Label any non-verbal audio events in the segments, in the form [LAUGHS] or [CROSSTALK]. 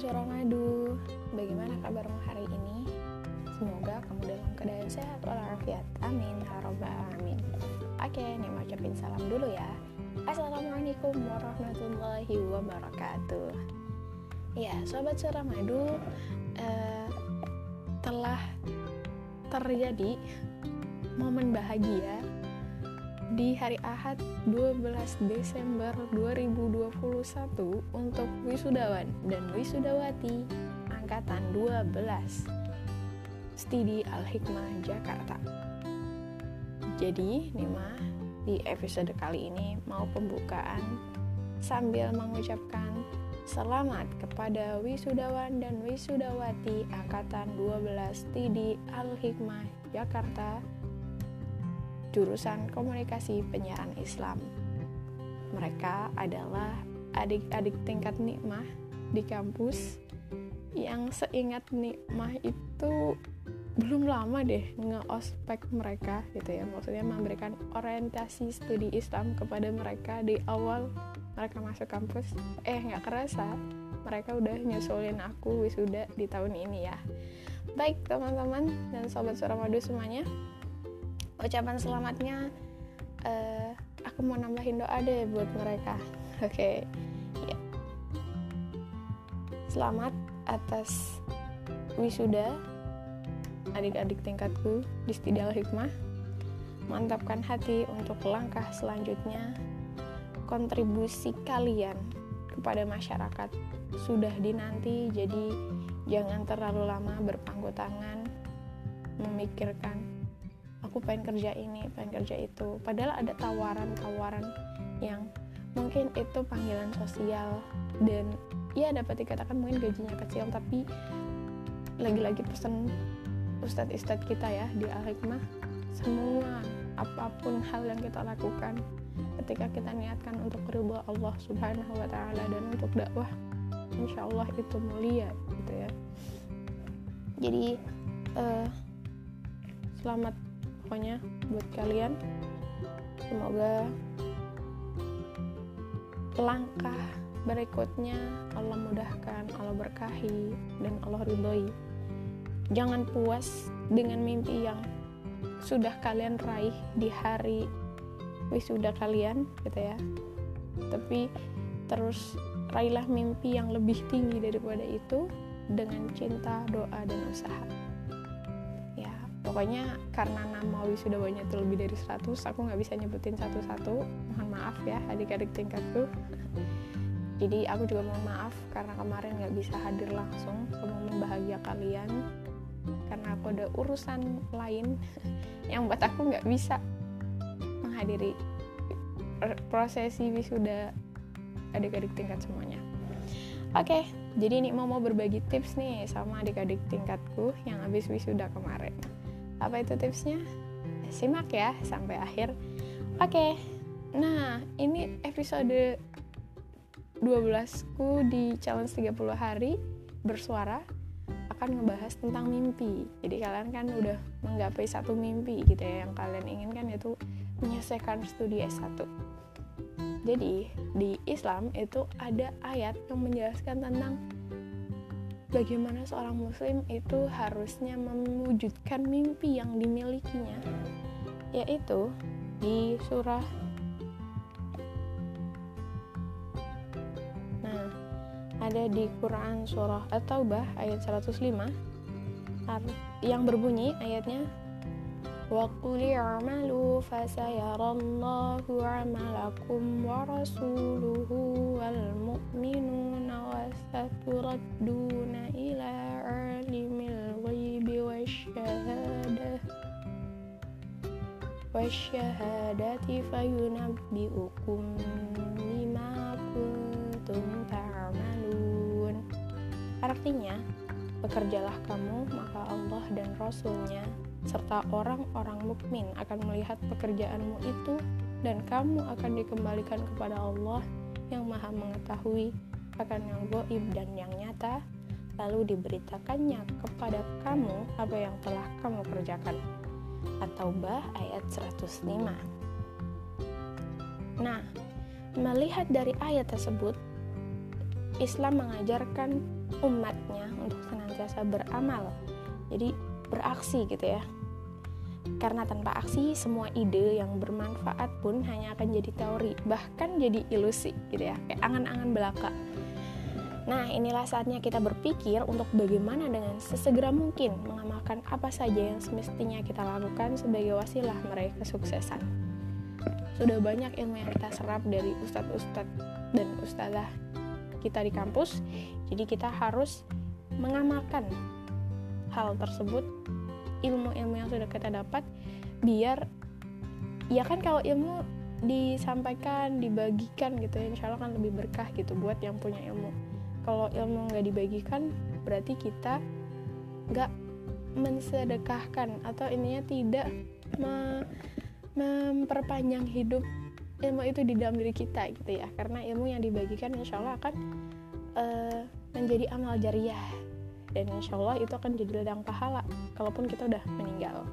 Suara Madu, bagaimana kabarmu hari ini? Semoga kamu dalam keadaan sehat walafiat. Amin, haroba amin. Oke, nih mau ucapin salam dulu ya. Assalamualaikum warahmatullahi wabarakatuh. Ya, Sobat Suara Madu, eh, telah terjadi momen bahagia di hari Ahad 12 Desember 2021 untuk wisudawan dan wisudawati angkatan 12 Studi Al-Hikmah Jakarta. Jadi, Nima di episode kali ini mau pembukaan sambil mengucapkan selamat kepada wisudawan dan wisudawati angkatan 12 Studi Al-Hikmah Jakarta jurusan komunikasi penyiaran Islam. Mereka adalah adik-adik tingkat nikmah di kampus yang seingat nikmah itu belum lama deh nge-ospek mereka gitu ya. Maksudnya memberikan orientasi studi Islam kepada mereka di awal mereka masuk kampus. Eh nggak kerasa mereka udah nyusulin aku wisuda di tahun ini ya. Baik teman-teman dan sobat suramadu semuanya ucapan selamatnya uh, aku mau nambahin doa deh buat mereka. [LAUGHS] Oke okay. ya. Selamat atas wisuda adik-adik tingkatku di Stidal Hikmah. Mantapkan hati untuk langkah selanjutnya. Kontribusi kalian kepada masyarakat sudah dinanti jadi jangan terlalu lama berpangku tangan memikirkan aku pengen kerja ini pengen kerja itu. Padahal ada tawaran-tawaran yang mungkin itu panggilan sosial. Dan ya dapat dikatakan mungkin gajinya kecil tapi lagi-lagi pesan ustadz ustadz kita ya di al-hikmah semua apa pun hal yang kita lakukan ketika kita niatkan untuk ridho Allah subhanahu wa ta'ala dan untuk dakwah insya Allah itu mulia gitu ya. Jadi uh, selamat pokoknya buat kalian. Semoga langkah berikutnya Allah mudahkan, Allah berkahi dan Allah ridhoi. Jangan puas dengan mimpi yang sudah kalian raih di hari wisuda kalian gitu ya. Tapi terus raihlah mimpi yang lebih tinggi daripada itu dengan cinta, doa, dan usaha pokoknya karena nama wisudawanya itu lebih dari 100 aku nggak bisa nyebutin satu-satu. Mohon maaf ya adik-adik tingkatku. Jadi aku juga mohon maaf karena kemarin nggak bisa hadir langsung. Mau membahagia kalian. Karena aku ada urusan lain [LAUGHS] yang buat aku nggak bisa menghadiri prosesi wisuda adik-adik tingkat semuanya. Oke jadi ini mau mau berbagi tips nih sama adik-adik tingkatku yang habis wisuda kemarin apa itu tipsnya? Simak ya sampai akhir. Oke. Nah, ini episode 12 ku di challenge 30 hari bersuara akan ngebahas tentang mimpi. Jadi kalian kan udah menggapai satu mimpi gitu ya yang kalian inginkan yaitu menyelesaikan studi S1. Jadi di Islam itu ada ayat yang menjelaskan tentang bagaimana seorang muslim itu harusnya mewujudkan mimpi yang dimilikinya? Yaitu di surah nah ada di Quran surah At-Taubah ayat 105 yang berbunyi ayatnya wa quli amalu فسيرى الله عملكم ورسوله والمؤمنون وستردون إلى عالم الغيب والشهادة والشهادة فينبئكم بما كنتم تعملون Artinya, bekerjalah kamu, maka Allah dan Rasulnya serta orang-orang mukmin akan melihat pekerjaanmu itu dan kamu akan dikembalikan kepada Allah yang maha mengetahui akan yang goib dan yang nyata lalu diberitakannya kepada kamu apa yang telah kamu kerjakan. Atau bah ayat 105 nah melihat dari ayat tersebut Islam mengajarkan umatnya untuk senantiasa beramal. Jadi beraksi gitu ya karena tanpa aksi semua ide yang bermanfaat pun hanya akan jadi teori bahkan jadi ilusi gitu ya kayak angan-angan belaka Nah, inilah saatnya kita berpikir untuk bagaimana dengan sesegera mungkin mengamalkan apa saja yang semestinya kita lakukan sebagai wasilah meraih kesuksesan. Sudah banyak ilmu yang kita serap dari ustadz-ustadz dan ustazah kita di kampus, jadi kita harus mengamalkan hal tersebut, ilmu-ilmu yang sudah kita dapat, biar ya kan kalau ilmu disampaikan, dibagikan gitu ya, insya Allah kan lebih berkah gitu buat yang punya ilmu. Kalau ilmu nggak dibagikan berarti kita nggak mensedekahkan atau ininya tidak me memperpanjang hidup ilmu itu di dalam diri kita gitu ya. Karena ilmu yang dibagikan insya Allah akan uh, menjadi amal jariah dan insya Allah itu akan jadi ladang pahala kalaupun kita udah meninggal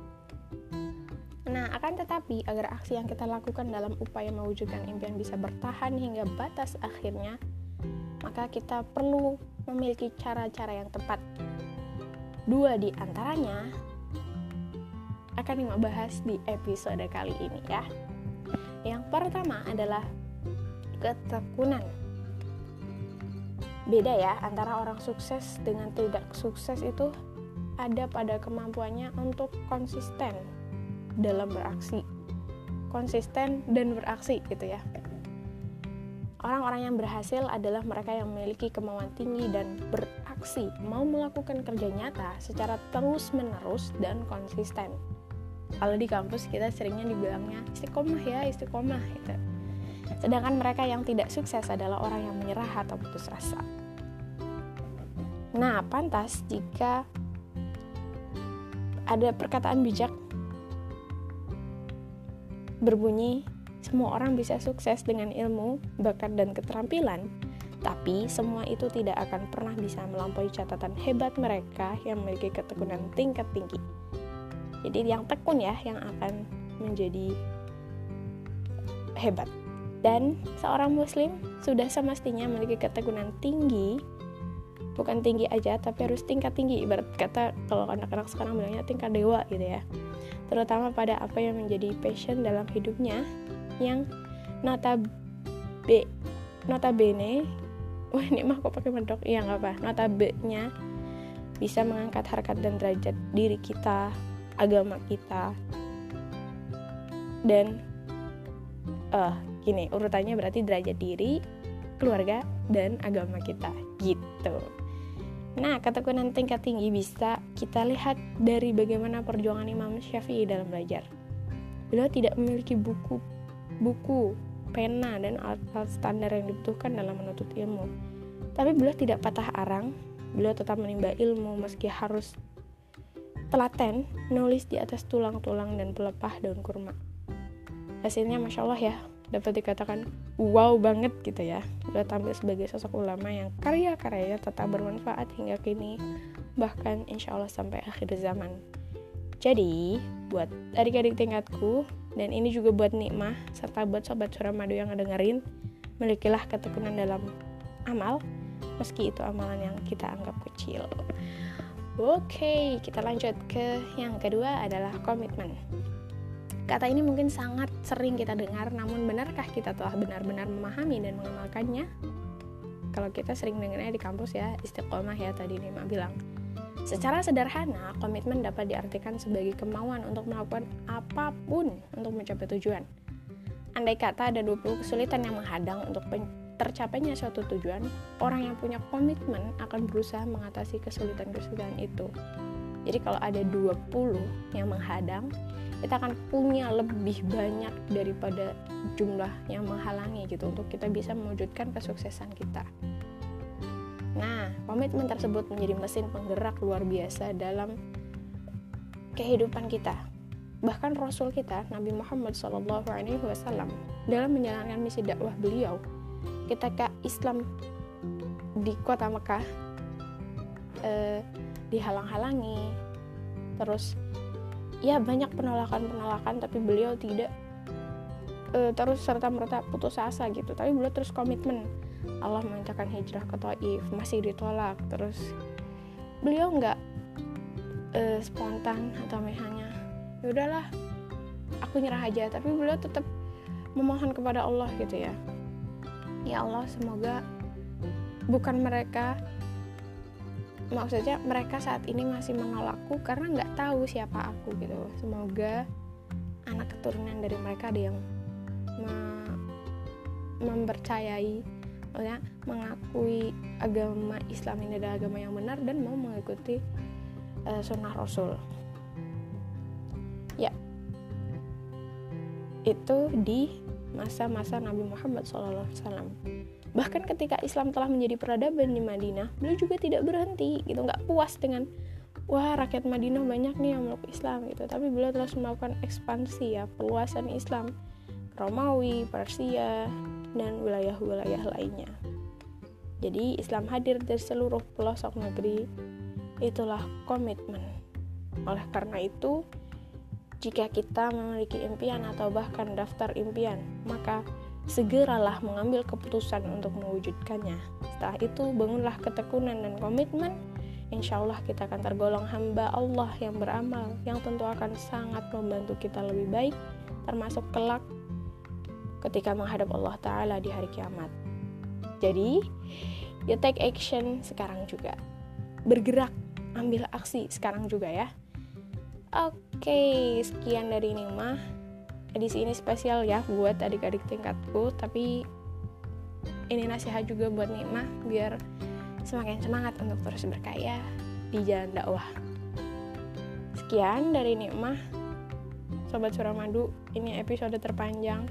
Nah, akan tetapi agar aksi yang kita lakukan dalam upaya mewujudkan impian bisa bertahan hingga batas akhirnya, maka kita perlu memiliki cara-cara yang tepat. Dua di antaranya akan kita bahas di episode kali ini ya. Yang pertama adalah ketekunan. Beda ya antara orang sukses dengan tidak sukses itu ada pada kemampuannya untuk konsisten dalam beraksi. Konsisten dan beraksi gitu ya. Orang-orang yang berhasil adalah mereka yang memiliki kemauan tinggi dan beraksi, mau melakukan kerja nyata secara terus-menerus dan konsisten. Kalau di kampus kita seringnya dibilangnya istiqomah ya, istiqomah gitu. Sedangkan mereka yang tidak sukses adalah orang yang menyerah atau putus asa. Nah, pantas jika ada perkataan bijak berbunyi semua orang bisa sukses dengan ilmu, bakat, dan keterampilan, tapi semua itu tidak akan pernah bisa melampaui catatan hebat mereka yang memiliki ketekunan tingkat tinggi. Jadi yang tekun ya yang akan menjadi hebat. Dan seorang muslim sudah semestinya memiliki ketekunan tinggi. Bukan tinggi aja tapi harus tingkat tinggi. Ibarat kata kalau anak-anak sekarang bilangnya tingkat dewa gitu ya. Terutama pada apa yang menjadi passion dalam hidupnya yang nota B nota bene [LAUGHS] wah ini mah kok pakai medok? Iya nggak apa. Nota B nya bisa mengangkat harkat dan derajat diri kita agama kita. Dan uh, gini urutannya berarti derajat diri keluarga dan agama kita gitu Nah, ketekunan tingkat tinggi bisa kita lihat dari bagaimana perjuangan Imam Syafi'i dalam belajar. Beliau tidak memiliki buku buku, pena, dan alat-alat standar yang dibutuhkan dalam menuntut ilmu. Tapi beliau tidak patah arang, beliau tetap menimba ilmu meski harus telaten nulis di atas tulang-tulang dan pelepah daun kurma. Hasilnya Masya Allah ya, dapat dikatakan wow banget gitu ya. Beliau tampil sebagai sosok ulama yang karya-karyanya tetap bermanfaat hingga kini, bahkan insya Allah sampai akhir zaman. Jadi, buat adik-adik tingkatku, dan ini juga buat nikmah, serta buat sobat suramadu yang ngedengerin, milikilah ketekunan dalam amal, meski itu amalan yang kita anggap kecil. Oke, kita lanjut ke yang kedua adalah komitmen. Kata ini mungkin sangat sering kita dengar, namun benarkah kita telah benar-benar memahami dan mengamalkannya? Kalau kita sering dengarnya di kampus ya, istiqomah ya tadi Nima bilang Secara sederhana, komitmen dapat diartikan sebagai kemauan untuk melakukan apa pun untuk mencapai tujuan. Andai kata ada 20 kesulitan yang menghadang untuk tercapainya suatu tujuan, orang yang punya komitmen akan berusaha mengatasi kesulitan-kesulitan itu. Jadi kalau ada 20 yang menghadang, kita akan punya lebih banyak daripada jumlah yang menghalangi gitu untuk kita bisa mewujudkan kesuksesan kita. Nah, komitmen tersebut menjadi mesin penggerak luar biasa dalam kehidupan kita. Bahkan Rasul kita, Nabi Muhammad SAW, dalam menjalankan misi dakwah beliau, ketika Islam di kota Mekah eh, dihalang-halangi, terus ya banyak penolakan-penolakan, tapi beliau tidak uh, terus serta merta putus asa gitu. Tapi beliau terus komitmen. Allah memintakan hijrah ke Taif masih ditolak. Terus beliau nggak uh, spontan atau misalnya ya udahlah aku nyerah aja. Tapi beliau tetap memohon kepada Allah gitu ya. Ya Allah semoga bukan mereka maksudnya mereka saat ini masih menolakku karena nggak tahu siapa aku gitu. Semoga anak keturunan dari mereka ada yang me mempercayai maksudnya mengakui agama Islam ini adalah agama yang benar dan mau mengikuti uh, sunnah Rasul. Ya. Itu di masa-masa Nabi Muhammad SAW bahkan ketika Islam telah menjadi peradaban di Madinah beliau juga tidak berhenti gitu. Nggak puas dengan wah rakyat Madinah banyak nih yang meluk Islam gitu. Tapi beliau terus melakukan ekspansi ya perluasan Islam. Romawi Persia dan wilayah-wilayah lainnya. Jadi Islam hadir di seluruh pelosok negeri. Itulah komitmen. Oleh karena itu jika kita memiliki impian atau bahkan daftar impian maka segeralah mengambil keputusan untuk mewujudkannya. Setelah itu, bangunlah ketekunan dan komitmen. Insya Allah kita akan tergolong hamba Allah yang beramal, yang tentu akan sangat membantu kita lebih baik, termasuk kelak ketika menghadap Allah Ta'ala di hari kiamat. Jadi, you take action sekarang juga. Bergerak, ambil aksi sekarang juga ya. Oke, sekian dari Nima edisi ini spesial ya buat adik-adik tingkatku. Tapi ini nasihat juga buat Nikmah biar semakin semangat untuk terus berkaya di jalan dakwah. Sekian dari Nikmah Sobat Suramadu ini episode terpanjang.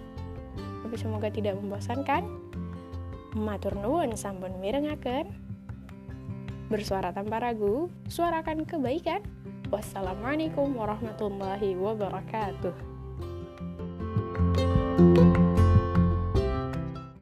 Tapi semoga tidak membosankan. Matur nuwun sampun mirengaken. Bersuara tanpa ragu suarakan kebaikan. Wassalamualaikum warahmatullahi wabarakatuh thank you